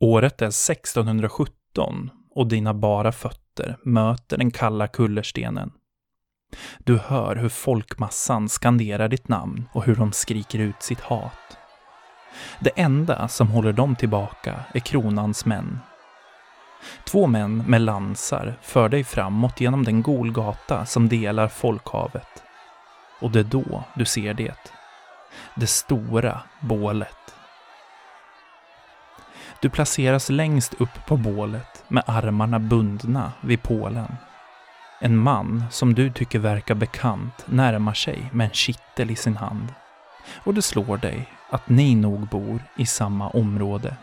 Året är 1617 och dina bara fötter möter den kalla kullerstenen. Du hör hur folkmassan skanderar ditt namn och hur de skriker ut sitt hat. Det enda som håller dem tillbaka är kronans män. Två män med lansar för dig framåt genom den golgata som delar folkhavet. Och det är då du ser det. Det stora bålet. Du placeras längst upp på bålet med armarna bundna vid pålen. En man som du tycker verkar bekant närmar sig med en kittel i sin hand. Och det slår dig att ni nog bor i samma område.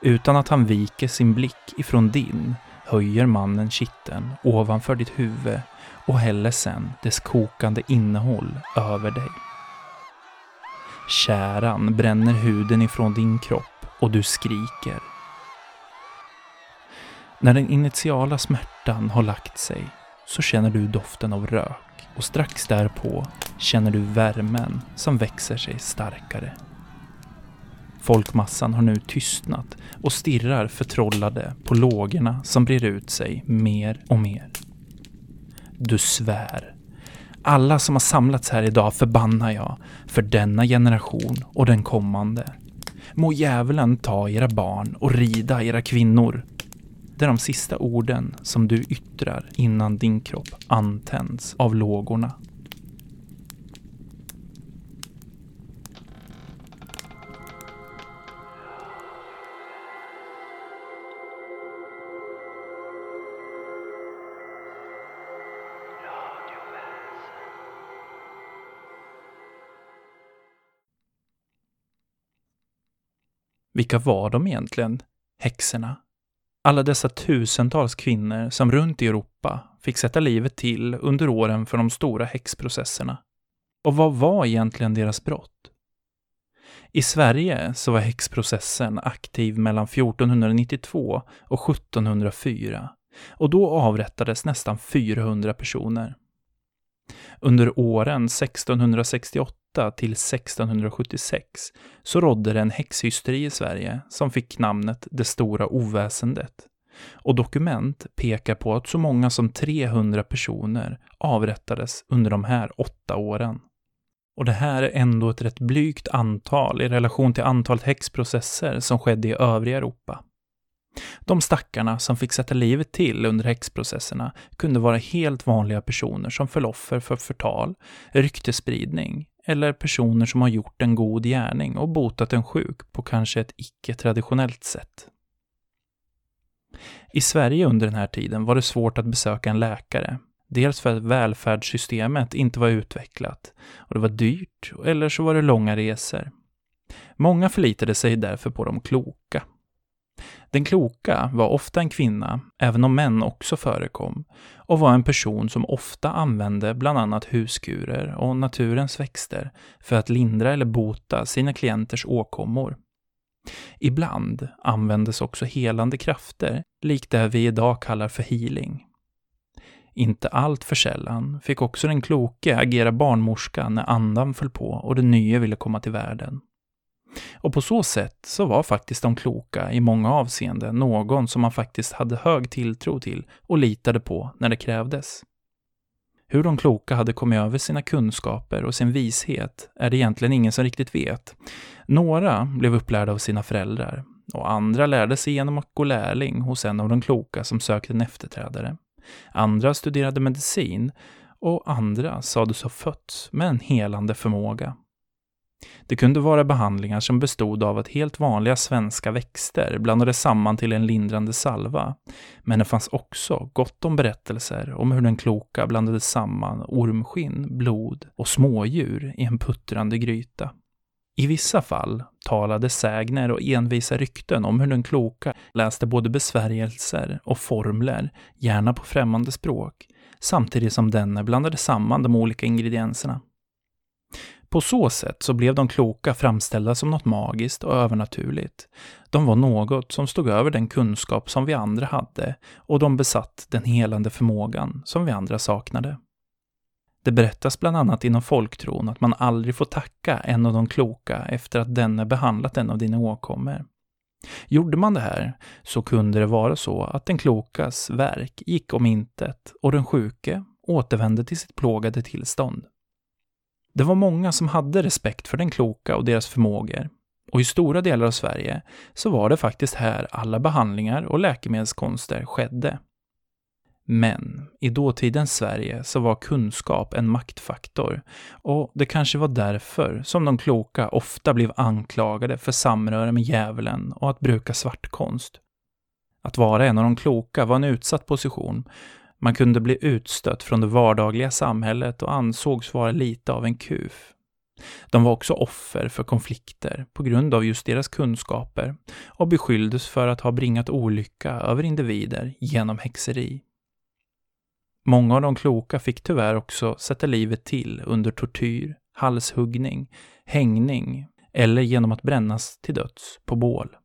Utan att han viker sin blick ifrån din höjer mannen kitteln ovanför ditt huvud och häller sen dess kokande innehåll över dig. Käran bränner huden ifrån din kropp och du skriker. När den initiala smärtan har lagt sig så känner du doften av rök och strax därpå känner du värmen som växer sig starkare. Folkmassan har nu tystnat och stirrar förtrollade på lågorna som brer ut sig mer och mer. Du svär. Alla som har samlats här idag förbannar jag för denna generation och den kommande. Må djävulen ta era barn och rida era kvinnor. Det är de sista orden som du yttrar innan din kropp antänds av lågorna. Vilka var de egentligen, häxorna? Alla dessa tusentals kvinnor som runt i Europa fick sätta livet till under åren för de stora häxprocesserna. Och vad var egentligen deras brott? I Sverige så var häxprocessen aktiv mellan 1492 och 1704 och då avrättades nästan 400 personer. Under åren 1668 till 1676 så rådde det en häxhysteri i Sverige som fick namnet Det stora oväsendet. Och dokument pekar på att så många som 300 personer avrättades under de här åtta åren. Och det här är ändå ett rätt blygt antal i relation till antalet häxprocesser som skedde i övriga Europa. De stackarna som fick sätta livet till under häxprocesserna kunde vara helt vanliga personer som föll offer för förtal, ryktespridning eller personer som har gjort en god gärning och botat en sjuk på kanske ett icke-traditionellt sätt. I Sverige under den här tiden var det svårt att besöka en läkare. Dels för att välfärdssystemet inte var utvecklat och det var dyrt, eller så var det långa resor. Många förlitade sig därför på de kloka. Den kloka var ofta en kvinna, även om män också förekom, och var en person som ofta använde bland annat huskurer och naturens växter för att lindra eller bota sina klienters åkommor. Ibland användes också helande krafter, likt det vi idag kallar för healing. Inte allt för sällan fick också den kloke agera barnmorska när andan föll på och det nya ville komma till världen. Och på så sätt så var faktiskt de kloka i många avseenden någon som man faktiskt hade hög tilltro till och litade på när det krävdes. Hur de kloka hade kommit över sina kunskaper och sin vishet är det egentligen ingen som riktigt vet. Några blev upplärda av sina föräldrar och andra lärde sig genom att gå lärling hos en av de kloka som sökte en efterträdare. Andra studerade medicin och andra sades ha fötts med en helande förmåga. Det kunde vara behandlingar som bestod av att helt vanliga svenska växter blandades samman till en lindrande salva. Men det fanns också gott om berättelser om hur den kloka blandade samman ormskinn, blod och smådjur i en puttrande gryta. I vissa fall talade sägner och envisa rykten om hur den kloka läste både besvärjelser och formler, gärna på främmande språk, samtidigt som denne blandade samman de olika ingredienserna. På så sätt så blev de kloka framställda som något magiskt och övernaturligt. De var något som stod över den kunskap som vi andra hade och de besatt den helande förmågan som vi andra saknade. Det berättas bland annat inom folktron att man aldrig får tacka en av de kloka efter att denne behandlat en av dina åkommor. Gjorde man det här så kunde det vara så att den klokas verk gick om intet och den sjuke återvände till sitt plågade tillstånd. Det var många som hade respekt för den kloka och deras förmågor. Och i stora delar av Sverige så var det faktiskt här alla behandlingar och läkemedelskonster skedde. Men i dåtidens Sverige så var kunskap en maktfaktor och det kanske var därför som de kloka ofta blev anklagade för samröre med djävulen och att bruka svartkonst. Att vara en av de kloka var en utsatt position. Man kunde bli utstött från det vardagliga samhället och ansågs vara lite av en kuf. De var också offer för konflikter på grund av just deras kunskaper och beskylldes för att ha bringat olycka över individer genom häxeri. Många av de kloka fick tyvärr också sätta livet till under tortyr, halshuggning, hängning eller genom att brännas till döds på bål.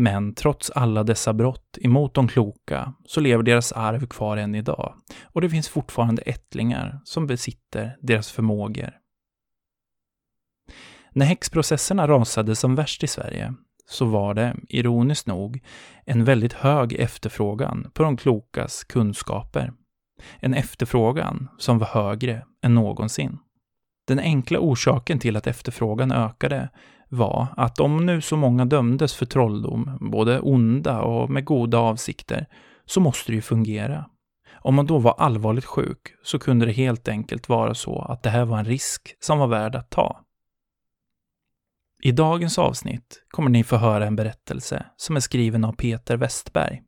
Men trots alla dessa brott emot de kloka så lever deras arv kvar än idag och det finns fortfarande ättlingar som besitter deras förmågor. När häxprocesserna rasade som värst i Sverige så var det, ironiskt nog, en väldigt hög efterfrågan på de klokas kunskaper. En efterfrågan som var högre än någonsin. Den enkla orsaken till att efterfrågan ökade var att om nu så många dömdes för trolldom, både onda och med goda avsikter, så måste det ju fungera. Om man då var allvarligt sjuk så kunde det helt enkelt vara så att det här var en risk som var värd att ta. I dagens avsnitt kommer ni få höra en berättelse som är skriven av Peter Westberg.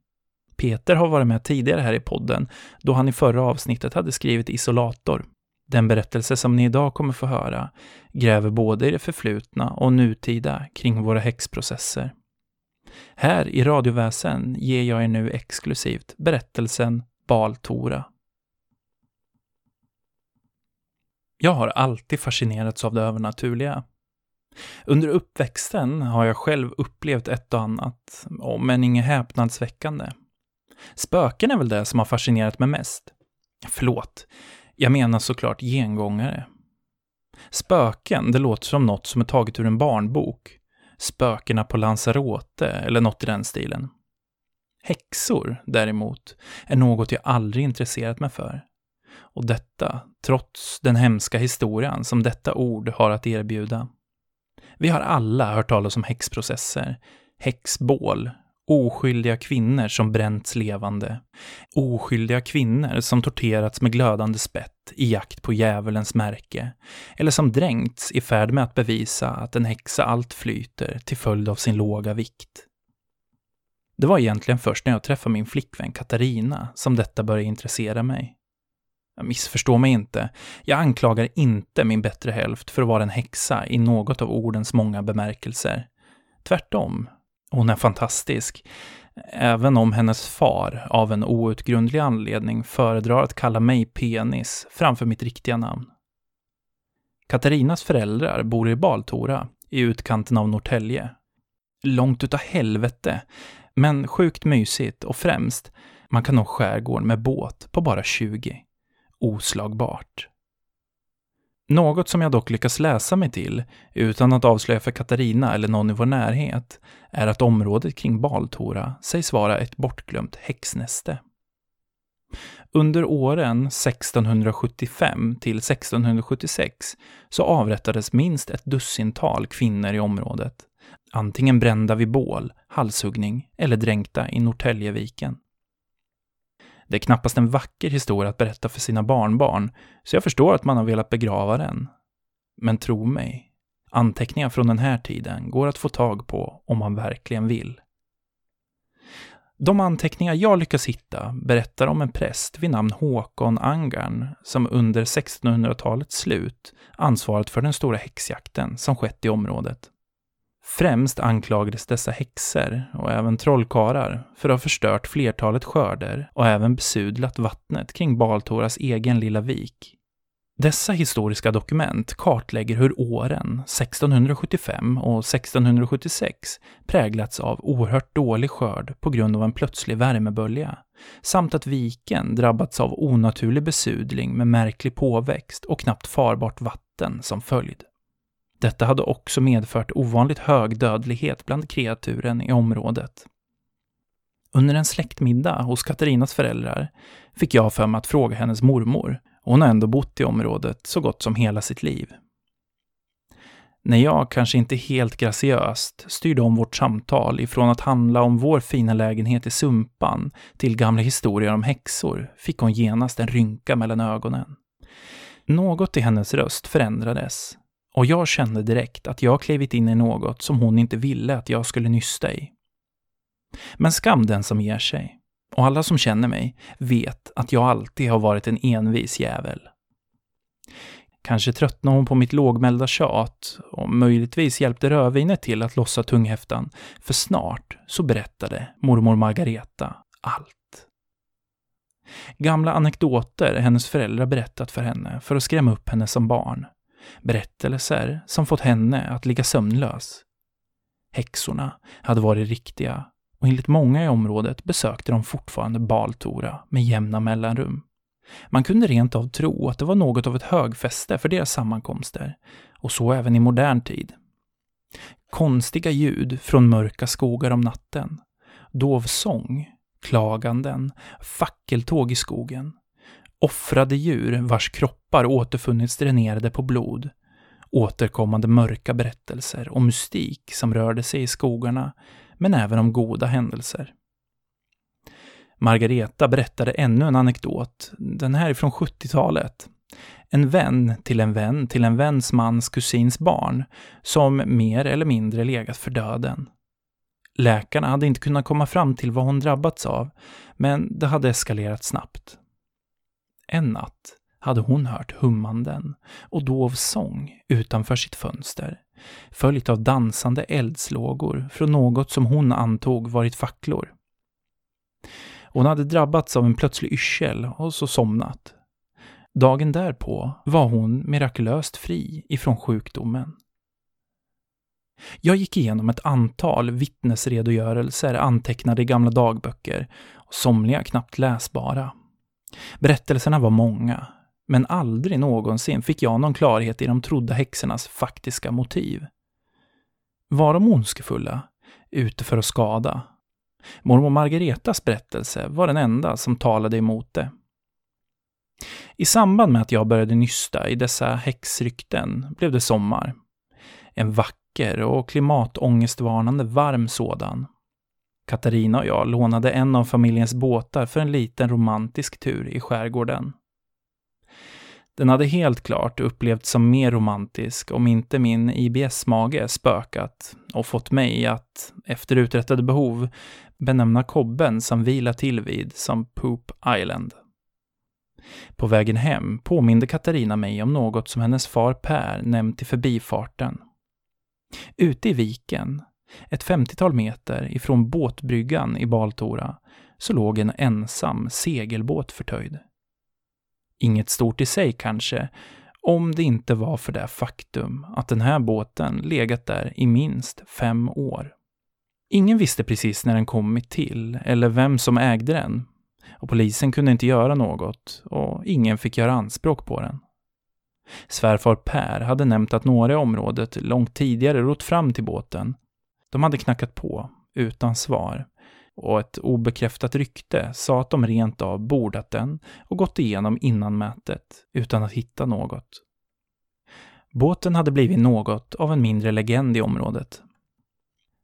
Peter har varit med tidigare här i podden då han i förra avsnittet hade skrivit Isolator. Den berättelse som ni idag kommer få höra gräver både i det förflutna och nutida kring våra häxprocesser. Här i Radioväsen ger jag er nu exklusivt berättelsen Baltora. Jag har alltid fascinerats av det övernaturliga. Under uppväxten har jag själv upplevt ett och annat, om än inget häpnadsväckande. Spöken är väl det som har fascinerat mig mest. Förlåt, jag menar såklart gengångare. Spöken, det låter som något som är taget ur en barnbok. Spökena på Lanzarote eller något i den stilen. Häxor, däremot, är något jag aldrig intresserat mig för. Och detta, trots den hemska historien som detta ord har att erbjuda. Vi har alla hört talas om häxprocesser, häxbål, oskyldiga kvinnor som bränts levande, oskyldiga kvinnor som torterats med glödande spett i jakt på djävulens märke, eller som dränkts i färd med att bevisa att en häxa allt flyter till följd av sin låga vikt. Det var egentligen först när jag träffade min flickvän Katarina som detta började intressera mig. Missförstå mig inte. Jag anklagar inte min bättre hälft för att vara en häxa i något av ordens många bemärkelser. Tvärtom. Hon är fantastisk. Även om hennes far av en outgrundlig anledning föredrar att kalla mig penis framför mitt riktiga namn. Katarinas föräldrar bor i Baltora, i utkanten av Norrtälje. Långt utav helvete, men sjukt mysigt och främst, man kan nå skärgården med båt på bara 20 oslagbart. Något som jag dock lyckas läsa mig till, utan att avslöja för Katarina eller någon i vår närhet, är att området kring Baltora sägs vara ett bortglömt häxnäste. Under åren 1675 till 1676 så avrättades minst ett dussintal kvinnor i området, antingen brända vid bål, halshuggning eller dränkta i Norrtäljeviken. Det är knappast en vacker historia att berätta för sina barnbarn, så jag förstår att man har velat begrava den. Men tro mig, anteckningar från den här tiden går att få tag på om man verkligen vill. De anteckningar jag lyckas hitta berättar om en präst vid namn Håkon Angarn som under 1600-talets slut ansvarat för den stora häxjakten som skett i området. Främst anklagades dessa häxor och även trollkarlar för att ha förstört flertalet skörder och även besudlat vattnet kring Baltoras egen lilla vik. Dessa historiska dokument kartlägger hur åren 1675 och 1676 präglats av oerhört dålig skörd på grund av en plötslig värmebölja, samt att viken drabbats av onaturlig besudling med märklig påväxt och knappt farbart vatten som följd. Detta hade också medfört ovanligt hög dödlighet bland kreaturen i området. Under en släktmiddag hos Katarinas föräldrar fick jag för mig att fråga hennes mormor. Hon har ändå bott i området så gott som hela sitt liv. När jag, kanske inte helt graciöst, styrde om vårt samtal ifrån att handla om vår fina lägenhet i Sumpan till gamla historier om häxor fick hon genast en rynka mellan ögonen. Något i hennes röst förändrades och jag kände direkt att jag klivit in i något som hon inte ville att jag skulle nysta i. Men skam den som ger sig. Och alla som känner mig vet att jag alltid har varit en envis jävel. Kanske tröttnade hon på mitt lågmälda tjat och möjligtvis hjälpte rödvinet till att lossa tunghäftan, för snart så berättade mormor Margareta allt. Gamla anekdoter hennes föräldrar berättat för henne för att skrämma upp henne som barn. Berättelser som fått henne att ligga sömnlös. Häxorna hade varit riktiga och enligt många i området besökte de fortfarande Baltora med jämna mellanrum. Man kunde rent av tro att det var något av ett högfäste för deras sammankomster, och så även i modern tid. Konstiga ljud från mörka skogar om natten, dov sång, klaganden, fackeltåg i skogen, offrade djur vars kroppar återfunnits dränerade på blod, återkommande mörka berättelser och mystik som rörde sig i skogarna, men även om goda händelser. Margareta berättade ännu en anekdot, den här är från 70-talet. En vän till en vän till en väns mans kusins barn, som mer eller mindre legat för döden. Läkarna hade inte kunnat komma fram till vad hon drabbats av, men det hade eskalerat snabbt. En natt hade hon hört hummanden och dov sång utanför sitt fönster, följt av dansande eldslågor från något som hon antog varit facklor. Hon hade drabbats av en plötslig yrsel och så somnat. Dagen därpå var hon mirakulöst fri ifrån sjukdomen. Jag gick igenom ett antal vittnesredogörelser antecknade i gamla dagböcker, och somliga knappt läsbara. Berättelserna var många, men aldrig någonsin fick jag någon klarhet i de trodda häxornas faktiska motiv. Var de ondskefulla, ute för att skada? Mormor Margaretas berättelse var den enda som talade emot det. I samband med att jag började nysta i dessa häxrykten blev det sommar. En vacker och klimatångestvarnande varm sådan. Katarina och jag lånade en av familjens båtar för en liten romantisk tur i skärgården. Den hade helt klart upplevts som mer romantisk om inte min IBS-mage spökat och fått mig att, efter uträttade behov, benämna kobben som vila till vid som Poop Island. På vägen hem påminde Katarina mig om något som hennes far Per nämnt i förbifarten. Ute i viken, ett femtiotal meter ifrån båtbryggan i Baltora, så låg en ensam segelbåt förtöjd. Inget stort i sig kanske, om det inte var för det faktum att den här båten legat där i minst fem år. Ingen visste precis när den kommit till eller vem som ägde den. Och polisen kunde inte göra något och ingen fick göra anspråk på den. Svärfar Per hade nämnt att några i området långt tidigare rott fram till båten. De hade knackat på, utan svar, och ett obekräftat rykte sa att de rent av bordat den och gått igenom innanmätet utan att hitta något. Båten hade blivit något av en mindre legend i området.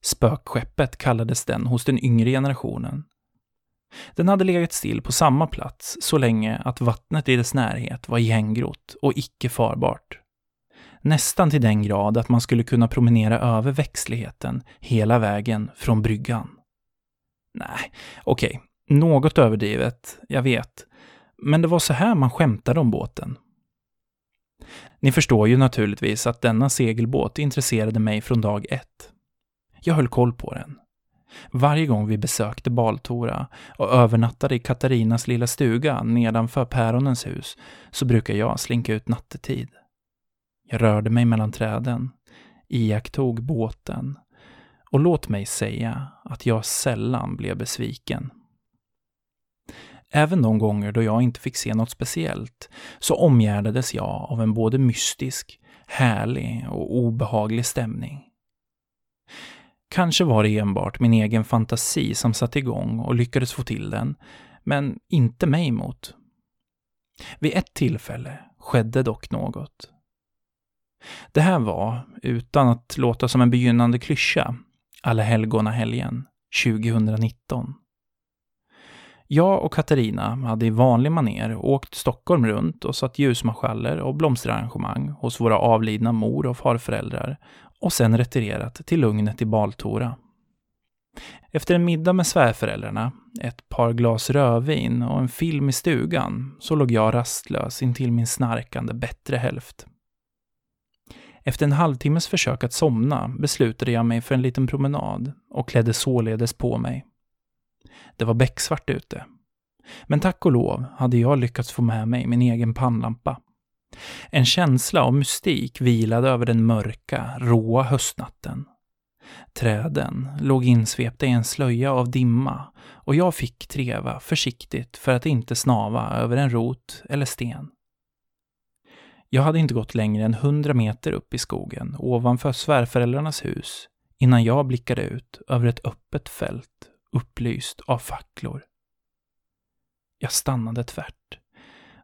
Spökskeppet kallades den hos den yngre generationen. Den hade legat still på samma plats så länge att vattnet i dess närhet var igengrott och icke farbart. Nästan till den grad att man skulle kunna promenera över växtligheten hela vägen från bryggan. Nej, okej. Okay. Något överdrivet, jag vet. Men det var så här man skämtade om båten. Ni förstår ju naturligtvis att denna segelbåt intresserade mig från dag ett. Jag höll koll på den. Varje gång vi besökte Baltora och övernattade i Katarinas lilla stuga nedanför päronens hus så brukar jag slinka ut nattetid. Jag rörde mig mellan träden, iakttog båten och låt mig säga att jag sällan blev besviken. Även de gånger då jag inte fick se något speciellt så omgärdades jag av en både mystisk, härlig och obehaglig stämning. Kanske var det enbart min egen fantasi som satte igång och lyckades få till den, men inte mig emot. Vid ett tillfälle skedde dock något. Det här var, utan att låta som en begynnande klyscha, Alla helgona-helgen 2019. Jag och Katarina hade i vanlig maner åkt Stockholm runt och satt ljusmarschaller och blomsterarrangemang hos våra avlidna mor och farföräldrar och sen retirerat till lugnet i Baltora. Efter en middag med svärföräldrarna, ett par glas rödvin och en film i stugan så låg jag rastlös intill min snarkande bättre hälft. Efter en halvtimmes försök att somna beslutade jag mig för en liten promenad och klädde således på mig. Det var becksvart ute. Men tack och lov hade jag lyckats få med mig min egen pannlampa. En känsla av mystik vilade över den mörka, råa höstnatten. Träden låg insvepta i en slöja av dimma och jag fick treva försiktigt för att inte snava över en rot eller sten. Jag hade inte gått längre än hundra meter upp i skogen ovanför svärföräldrarnas hus innan jag blickade ut över ett öppet fält upplyst av facklor. Jag stannade tvärt,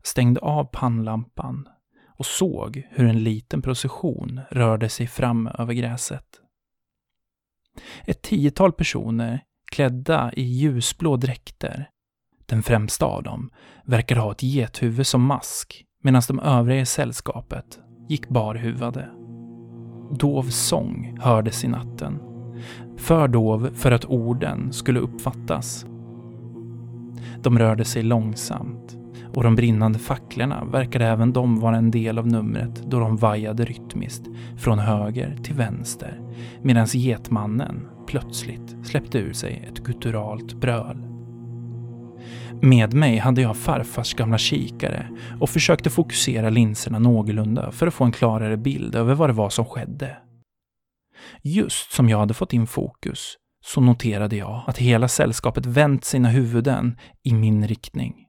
stängde av pannlampan och såg hur en liten procession rörde sig fram över gräset. Ett tiotal personer klädda i ljusblå dräkter. Den främsta av dem verkade ha ett gethuvud som mask medan de övriga i sällskapet gick barhuvade. Dov sång hördes i natten. För dov för att orden skulle uppfattas. De rörde sig långsamt och de brinnande facklorna verkade även de vara en del av numret då de vajade rytmiskt från höger till vänster medan getmannen plötsligt släppte ur sig ett gutturalt bröl. Med mig hade jag farfars gamla kikare och försökte fokusera linserna någorlunda för att få en klarare bild över vad det var som skedde. Just som jag hade fått in fokus så noterade jag att hela sällskapet vänt sina huvuden i min riktning.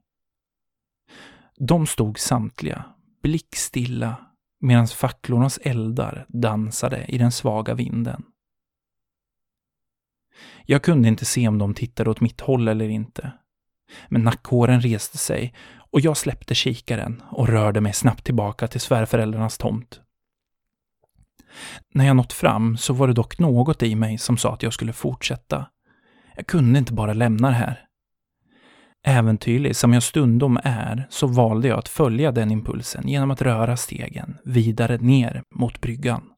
De stod samtliga, blickstilla, medan facklornas eldar dansade i den svaga vinden. Jag kunde inte se om de tittade åt mitt håll eller inte. Men nackhåren reste sig och jag släppte kikaren och rörde mig snabbt tillbaka till svärföräldrarnas tomt. När jag nått fram så var det dock något i mig som sa att jag skulle fortsätta. Jag kunde inte bara lämna det här. Äventyrlig som jag stundom är så valde jag att följa den impulsen genom att röra stegen vidare ner mot bryggan.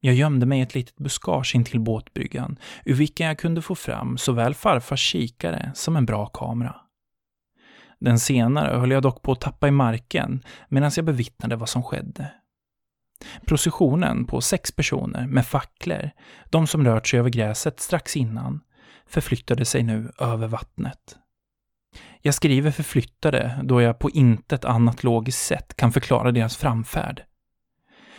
Jag gömde mig i ett litet buskage intill båtbryggan, ur vilken jag kunde få fram såväl farfars kikare som en bra kamera. Den senare höll jag dock på att tappa i marken medan jag bevittnade vad som skedde. Processionen på sex personer med facklor, de som rört sig över gräset strax innan, förflyttade sig nu över vattnet. Jag skriver förflyttade då jag på intet annat logiskt sätt kan förklara deras framfärd.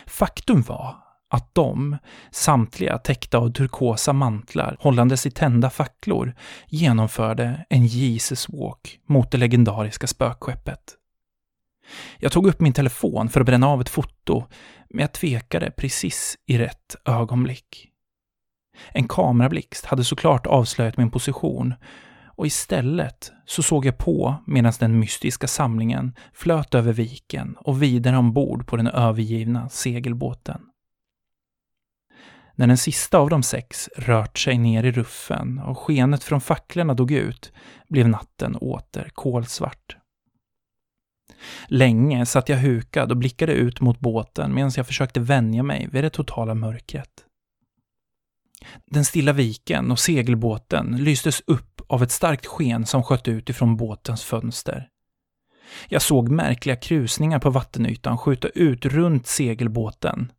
Faktum var att de, samtliga täckta av turkosa mantlar hållandes i tända facklor, genomförde en Jesus walk mot det legendariska spökskeppet. Jag tog upp min telefon för att bränna av ett foto, men jag tvekade precis i rätt ögonblick. En kamerablixt hade såklart avslöjat min position och istället så såg jag på medan den mystiska samlingen flöt över viken och vidare ombord på den övergivna segelbåten. När den sista av de sex rört sig ner i ruffen och skenet från facklorna dog ut blev natten åter kolsvart. Länge satt jag hukad och blickade ut mot båten medan jag försökte vänja mig vid det totala mörkret. Den stilla viken och segelbåten lystes upp av ett starkt sken som sköt ut ifrån båtens fönster. Jag såg märkliga krusningar på vattenytan skjuta ut runt segelbåten.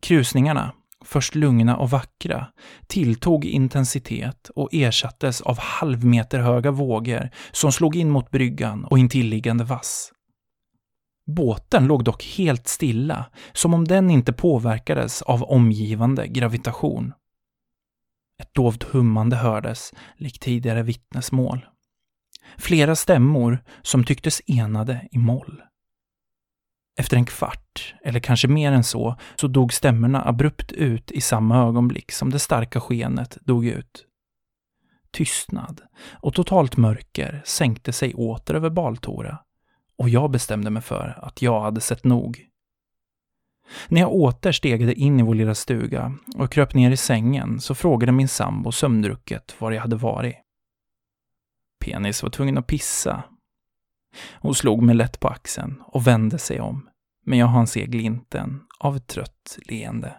Krusningarna, först lugna och vackra, tilltog intensitet och ersattes av halvmeterhöga vågor som slog in mot bryggan och intilliggande vass. Båten låg dock helt stilla, som om den inte påverkades av omgivande gravitation. Ett dovt hummande hördes, likt tidigare vittnesmål. Flera stämmor som tycktes enade i moll. Efter en kvart, eller kanske mer än så, så dog stämmorna abrupt ut i samma ögonblick som det starka skenet dog ut. Tystnad och totalt mörker sänkte sig åter över Baltora och jag bestämde mig för att jag hade sett nog. När jag åter stegade in i vår lilla stuga och kröp ner i sängen så frågade min sambo sömndrucket var jag hade varit. Penis var tvungen att pissa. Hon slog mig lätt på axeln och vände sig om, men jag hann se glimten av ett trött leende.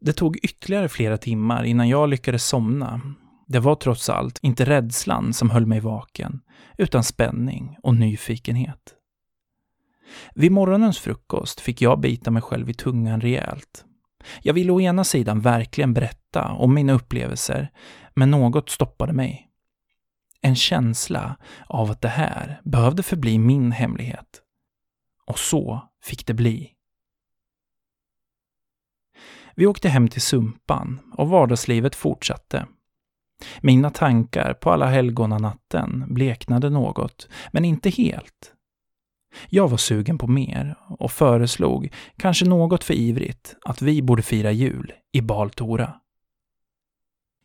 Det tog ytterligare flera timmar innan jag lyckades somna. Det var trots allt inte rädslan som höll mig vaken, utan spänning och nyfikenhet. Vid morgonens frukost fick jag bita mig själv i tungan rejält. Jag ville å ena sidan verkligen berätta om mina upplevelser, men något stoppade mig. En känsla av att det här behövde förbli min hemlighet. Och så fick det bli. Vi åkte hem till Sumpan och vardagslivet fortsatte. Mina tankar på alla helgonanatten bleknade något, men inte helt. Jag var sugen på mer och föreslog, kanske något för ivrigt, att vi borde fira jul i Baltora.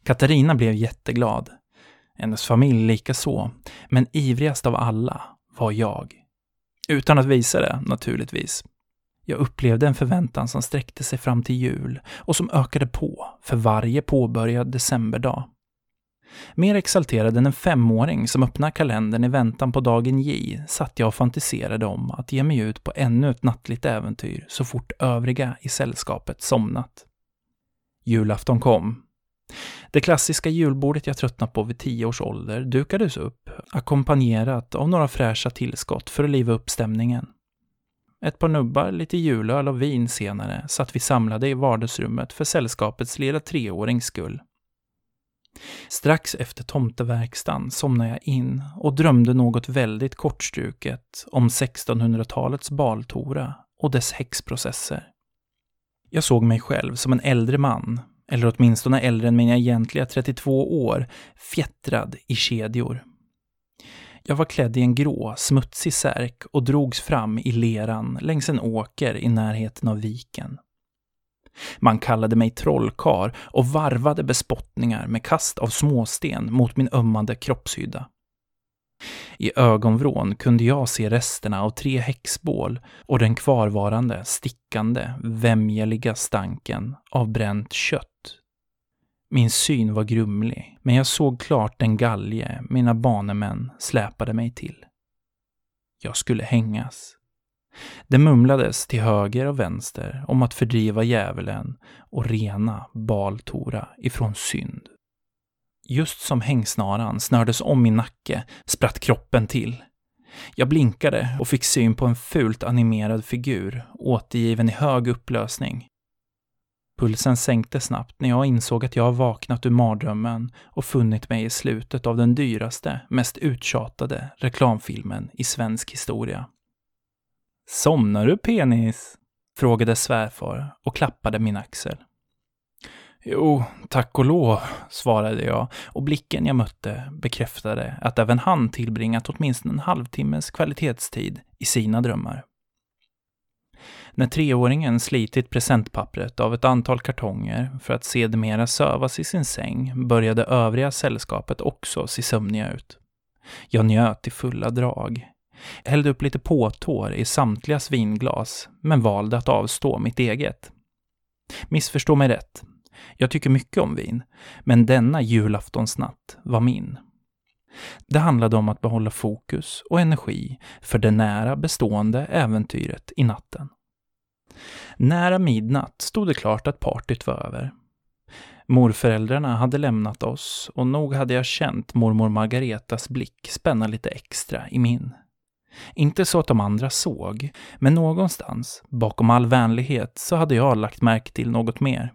Katarina blev jätteglad. Hennes familj likaså, men ivrigast av alla var jag. Utan att visa det, naturligtvis. Jag upplevde en förväntan som sträckte sig fram till jul och som ökade på för varje påbörjad decemberdag. Mer exalterad än en femåring som öppnar kalendern i väntan på dagen J satt jag och fantiserade om att ge mig ut på ännu ett nattligt äventyr så fort övriga i sällskapet somnat. Julafton kom. Det klassiska julbordet jag tröttnat på vid tio års ålder dukades upp, ackompanjerat av några fräscha tillskott för att liva upp stämningen. Ett par nubbar, lite julöl och vin senare satt vi samlade i vardagsrummet för sällskapets lilla treårings skull. Strax efter tomteverkstan somnade jag in och drömde något väldigt kortstruket om 1600-talets Baltora och dess häxprocesser. Jag såg mig själv som en äldre man, eller åtminstone äldre än mina egentliga 32 år, fjättrad i kedjor. Jag var klädd i en grå, smutsig särk och drogs fram i leran längs en åker i närheten av viken. Man kallade mig trollkar och varvade bespottningar med kast av småsten mot min ömmande kroppshydda. I ögonvrån kunde jag se resterna av tre häxbål och den kvarvarande, stickande, vämjeliga stanken av bränt kött. Min syn var grumlig, men jag såg klart den galge mina banemän släpade mig till. Jag skulle hängas. Det mumlades till höger och vänster om att fördriva djävulen och rena Baltora ifrån synd. Just som hängsnaran snördes om min nacke spratt kroppen till. Jag blinkade och fick syn på en fult animerad figur, återgiven i hög upplösning. Pulsen sänkte snabbt när jag insåg att jag vaknat ur mardrömmen och funnit mig i slutet av den dyraste, mest uttjatade reklamfilmen i svensk historia. Somnar du penis? frågade svärfar och klappade min axel. Jo, tack och lov, svarade jag och blicken jag mötte bekräftade att även han tillbringat åtminstone en halvtimmes kvalitetstid i sina drömmar. När treåringen slitit presentpappret av ett antal kartonger för att sedermera sövas i sin säng började övriga sällskapet också se sömniga ut. Jag njöt i fulla drag, hällde upp lite påtår i samtligas vinglas, men valde att avstå mitt eget. Missförstå mig rätt. Jag tycker mycket om vin, men denna julaftonsnatt var min. Det handlade om att behålla fokus och energi för det nära bestående äventyret i natten. Nära midnatt stod det klart att partyt var över. Morföräldrarna hade lämnat oss och nog hade jag känt mormor Margaretas blick spänna lite extra i min. Inte så att de andra såg, men någonstans, bakom all vänlighet, så hade jag lagt märke till något mer.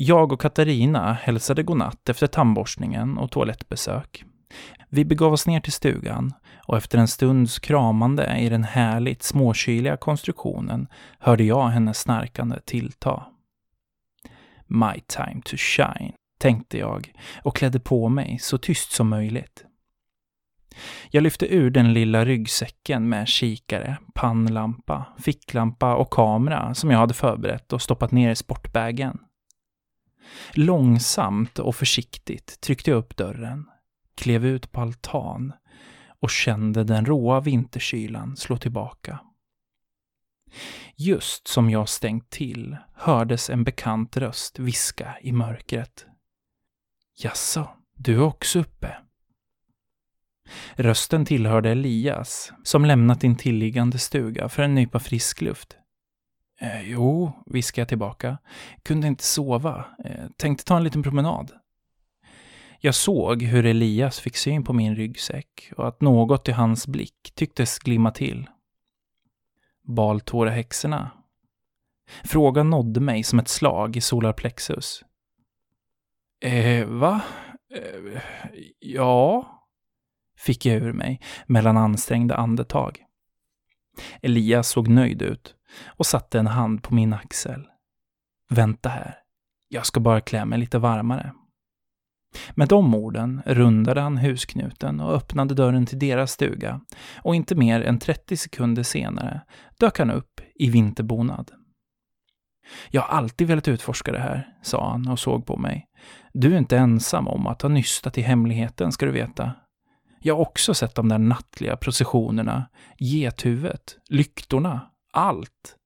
Jag och Katarina hälsade godnatt efter tandborstningen och toalettbesök. Vi begav oss ner till stugan och efter en stunds kramande i den härligt småkyliga konstruktionen hörde jag hennes snarkande tillta. My time to shine, tänkte jag och klädde på mig så tyst som möjligt. Jag lyfte ur den lilla ryggsäcken med kikare, pannlampa, ficklampa och kamera som jag hade förberett och stoppat ner i sportbagen. Långsamt och försiktigt tryckte jag upp dörren, klev ut på altan och kände den råa vinterkylan slå tillbaka. Just som jag stängt till hördes en bekant röst viska i mörkret. Jaså, du är också uppe? Rösten tillhörde Elias, som lämnat intilliggande stuga för en nypa frisk luft. Eh, jo, viskade jag tillbaka. Kunde inte sova. Eh, tänkte ta en liten promenad. Jag såg hur Elias fick syn på min ryggsäck och att något i hans blick tycktes glimma till. Baltårahäxorna? Frågan nådde mig som ett slag i solarplexus. Eh, va? Eh, ja? Fick jag ur mig mellan ansträngda andetag. Elias såg nöjd ut och satte en hand på min axel. Vänta här. Jag ska bara klä mig lite varmare. Med de orden rundade han husknuten och öppnade dörren till deras stuga och inte mer än 30 sekunder senare dök han upp i vinterbonad. Jag har alltid velat utforska det här, sa han och såg på mig. Du är inte ensam om att ha nystat i hemligheten, ska du veta. Jag har också sett de där nattliga processionerna, gethuvudet, lyktorna, allt.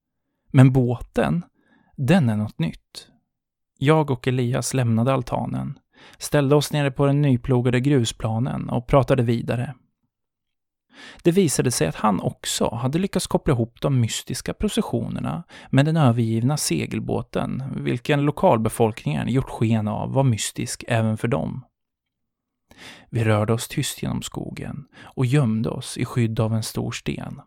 Men båten, den är något nytt. Jag och Elias lämnade altanen, ställde oss nere på den nyplogade grusplanen och pratade vidare. Det visade sig att han också hade lyckats koppla ihop de mystiska processionerna med den övergivna segelbåten, vilken lokalbefolkningen gjort sken av var mystisk även för dem. Vi rörde oss tyst genom skogen och gömde oss i skydd av en stor sten.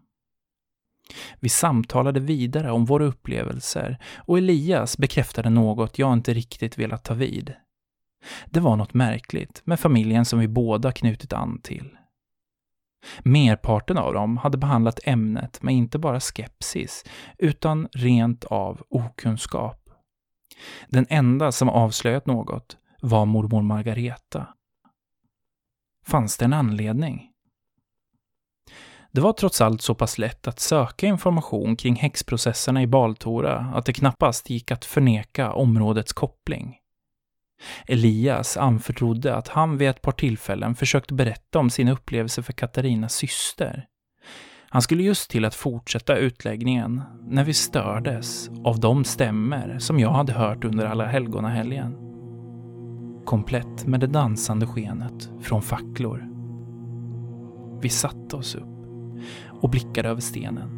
Vi samtalade vidare om våra upplevelser och Elias bekräftade något jag inte riktigt velat ta vid. Det var något märkligt med familjen som vi båda knutit an till. Merparten av dem hade behandlat ämnet med inte bara skepsis, utan rent av okunskap. Den enda som avslöjat något var mormor Margareta. Fanns det en anledning? Det var trots allt så pass lätt att söka information kring häxprocesserna i Baltora att det knappast gick att förneka områdets koppling. Elias anförtrodde att han vid ett par tillfällen försökt berätta om sina upplevelser för Katarinas syster. Han skulle just till att fortsätta utläggningen när vi stördes av de stämmer som jag hade hört under alla helgonahelgen. Komplett med det dansande skenet från facklor. Vi satte oss upp och blickade över stenen.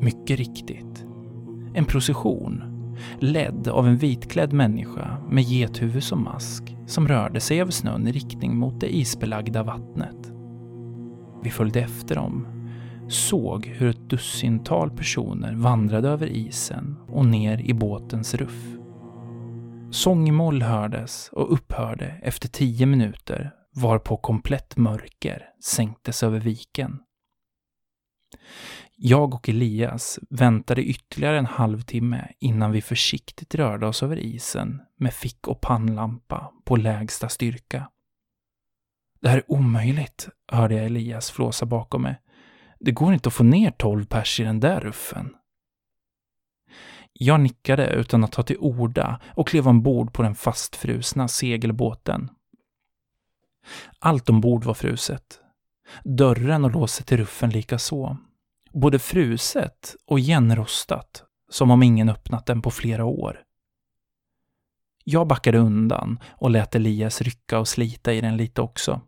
Mycket riktigt. En procession ledd av en vitklädd människa med gethuvud som mask, som rörde sig över snön i riktning mot det isbelagda vattnet. Vi följde efter dem, såg hur ett dussintal personer vandrade över isen och ner i båtens ruff. Sångmoll hördes och upphörde efter tio minuter varpå komplett mörker sänktes över viken. Jag och Elias väntade ytterligare en halvtimme innan vi försiktigt rörde oss över isen med fick och pannlampa på lägsta styrka. Det här är omöjligt, hörde jag Elias flåsa bakom mig. Det går inte att få ner tolv pers i den där ruffen. Jag nickade utan att ta till orda och klev ombord på den fastfrusna segelbåten. Allt ombord var fruset. Dörren och låset till ruffen likaså både fruset och igenrostat, som om ingen öppnat den på flera år. Jag backade undan och lät Elias rycka och slita i den lite också.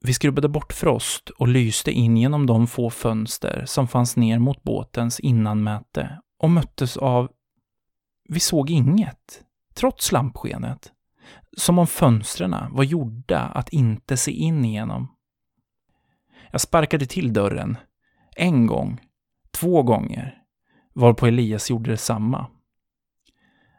Vi skrubbade bort frost och lyste in genom de få fönster som fanns ner mot båtens innanmäte och möttes av... Vi såg inget, trots lampskenet. Som om fönstren var gjorda att inte se in igenom. Jag sparkade till dörren, en gång, två gånger, varpå Elias gjorde detsamma.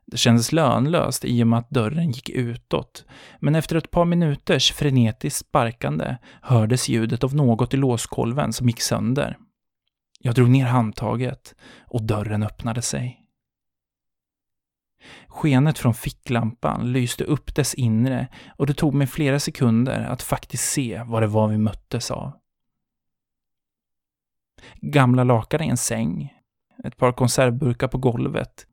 Det kändes lönlöst i och med att dörren gick utåt, men efter ett par minuters frenetiskt sparkande hördes ljudet av något i låskolven som gick sönder. Jag drog ner handtaget och dörren öppnade sig. Skenet från ficklampan lyste upp dess inre och det tog mig flera sekunder att faktiskt se vad det var vi möttes av. Gamla lakan i en säng, ett par konservburkar på golvet,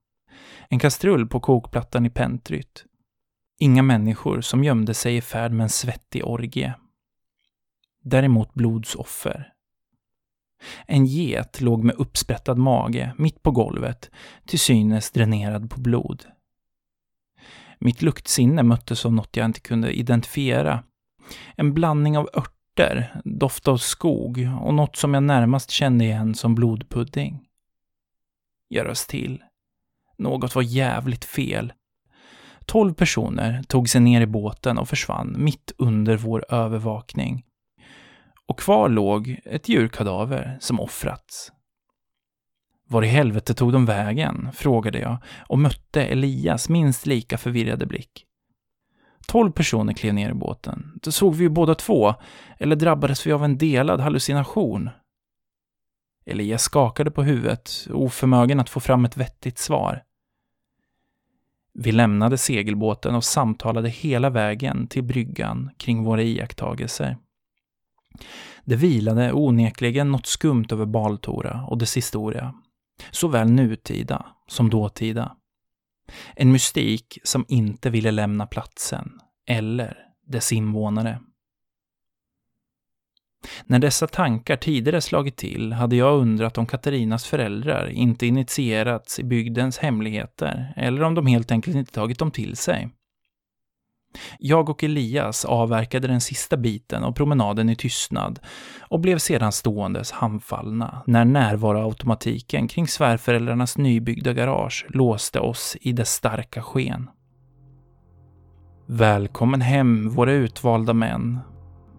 en kastrull på kokplattan i pentryt. Inga människor som gömde sig i färd med en svettig orgie. Däremot blodsoffer. En get låg med uppsprättad mage mitt på golvet, till synes dränerad på blod. Mitt luktsinne möttes av något jag inte kunde identifiera. En blandning av örter, doft av skog och något som jag närmast kände igen som blodpudding. Jag rös till. Något var jävligt fel. Tolv personer tog sig ner i båten och försvann mitt under vår övervakning. Och kvar låg ett djurkadaver som offrats. Var i helvete tog de vägen? frågade jag och mötte Elias minst lika förvirrade blick. Tolv personer klev ner i båten. Då såg vi ju båda två, eller drabbades vi av en delad hallucination? Elias skakade på huvudet, oförmögen att få fram ett vettigt svar. Vi lämnade segelbåten och samtalade hela vägen till bryggan kring våra iakttagelser. Det vilade onekligen något skumt över Baltora och dess historia, såväl nutida som dåtida. En mystik som inte ville lämna platsen, eller dess invånare. När dessa tankar tidigare slagit till hade jag undrat om Katarinas föräldrar inte initierats i bygdens hemligheter eller om de helt enkelt inte tagit dem till sig. Jag och Elias avverkade den sista biten av promenaden i tystnad och blev sedan ståendes handfallna när närvaroautomatiken kring svärföräldrarnas nybyggda garage låste oss i dess starka sken. Välkommen hem, våra utvalda män,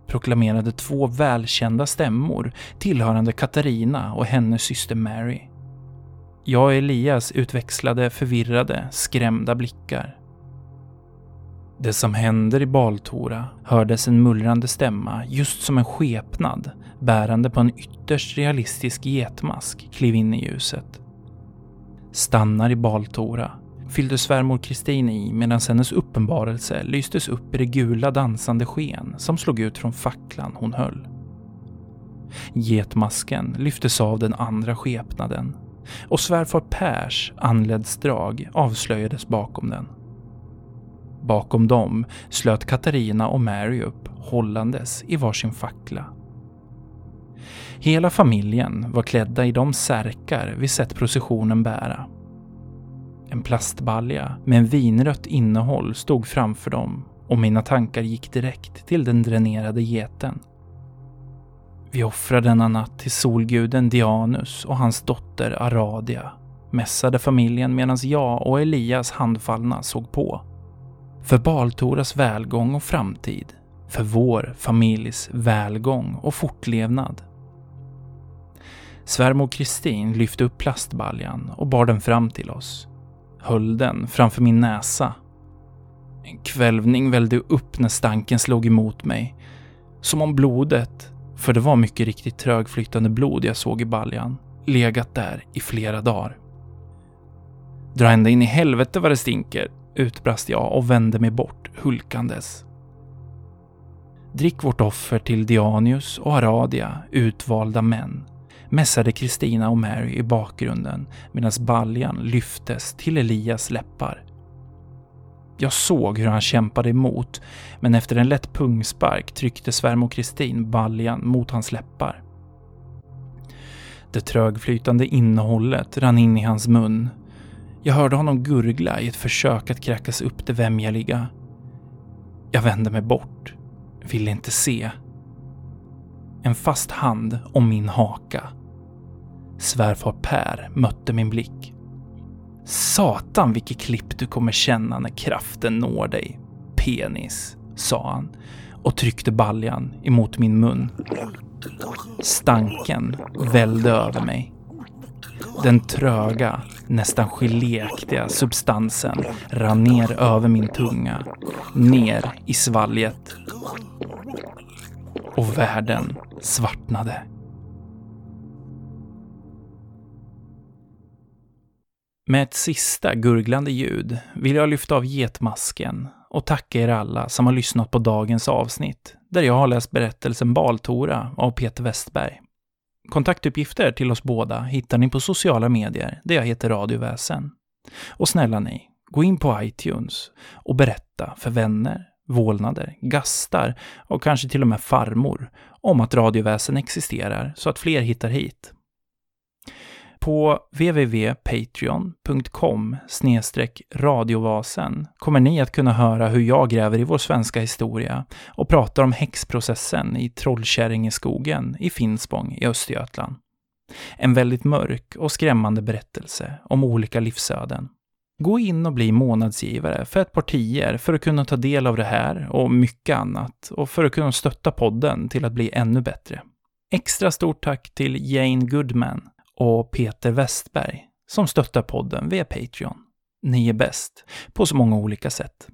proklamerade två välkända stämmor tillhörande Katarina och hennes syster Mary. Jag och Elias utväxlade förvirrade, skrämda blickar. Det som händer i Baltora hördes en mullrande stämma just som en skepnad bärande på en ytterst realistisk getmask klev in i ljuset. Stannar i Baltora fyllde svärmor Kristin i medan hennes uppenbarelse lystes upp i det gula dansande sken som slog ut från facklan hon höll. Getmasken lyftes av den andra skepnaden och svärfar Pers anledsdrag avslöjades bakom den. Bakom dem slöt Katarina och Mary upp hållandes i varsin fackla. Hela familjen var klädda i de särkar vi sett processionen bära en plastbalja med en vinrött innehåll stod framför dem och mina tankar gick direkt till den dränerade geten. Vi offrade denna natt till solguden Dianus och hans dotter Aradia, mässade familjen medan jag och Elias handfallna såg på. För Baltoras välgång och framtid. För vår familjs välgång och fortlevnad. Svärmor Kristin lyfte upp plastbaljan och bar den fram till oss höll den framför min näsa. En kvälvning vällde upp när stanken slog emot mig. Som om blodet, för det var mycket riktigt trögflytande blod jag såg i baljan, legat där i flera dagar. Dra ända in i helvete vad det stinker, utbrast jag och vände mig bort hulkandes. Drick vårt offer till Dianius och Aradia, utvalda män, mässade Kristina och Mary i bakgrunden medan baljan lyftes till Elias läppar. Jag såg hur han kämpade emot, men efter en lätt pungspark tryckte svärmor Kristin baljan mot hans läppar. Det trögflytande innehållet rann in i hans mun. Jag hörde honom gurgla i ett försök att kräkas upp det vämjeliga. Jag vände mig bort, ville inte se. En fast hand om min haka. Svärfar Per mötte min blick. Satan vilket klipp du kommer känna när kraften når dig, penis, sa han och tryckte baljan emot min mun. Stanken vällde över mig. Den tröga, nästan geléaktiga substansen rann ner över min tunga, ner i svalget. Och världen svartnade. Med ett sista gurglande ljud vill jag lyfta av getmasken och tacka er alla som har lyssnat på dagens avsnitt, där jag har läst berättelsen Baltora av Peter Westberg. Kontaktuppgifter till oss båda hittar ni på sociala medier, där jag heter Radioväsen. Och snälla ni, gå in på iTunes och berätta för vänner, vålnader, gastar och kanske till och med farmor om att radioväsen existerar så att fler hittar hit. På www.patreon.com radiovasen kommer ni att kunna höra hur jag gräver i vår svenska historia och pratar om häxprocessen i Trollkärringeskogen i Finspång i Östergötland. En väldigt mörk och skrämmande berättelse om olika livsöden. Gå in och bli månadsgivare för ett par tior för att kunna ta del av det här och mycket annat och för att kunna stötta podden till att bli ännu bättre. Extra stort tack till Jane Goodman och Peter Westberg som stöttar podden via Patreon. Ni är bäst, på så många olika sätt.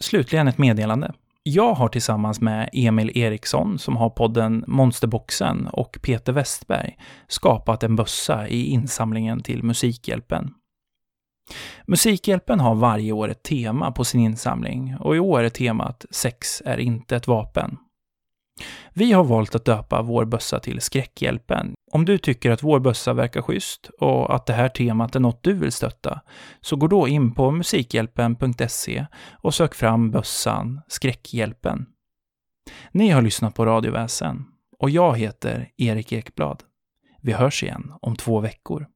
Slutligen ett meddelande. Jag har tillsammans med Emil Eriksson, som har podden Monsterboxen, och Peter Westberg skapat en bössa i insamlingen till Musikhjälpen. Musikhjälpen har varje år ett tema på sin insamling och i år är temat Sex är inte ett vapen. Vi har valt att döpa vår bössa till Skräckhjälpen. Om du tycker att vår bössa verkar schysst och att det här temat är något du vill stötta, så gå då in på musikhjälpen.se och sök fram bössan Skräckhjälpen. Ni har lyssnat på Radioväsen och jag heter Erik Ekblad. Vi hörs igen om två veckor.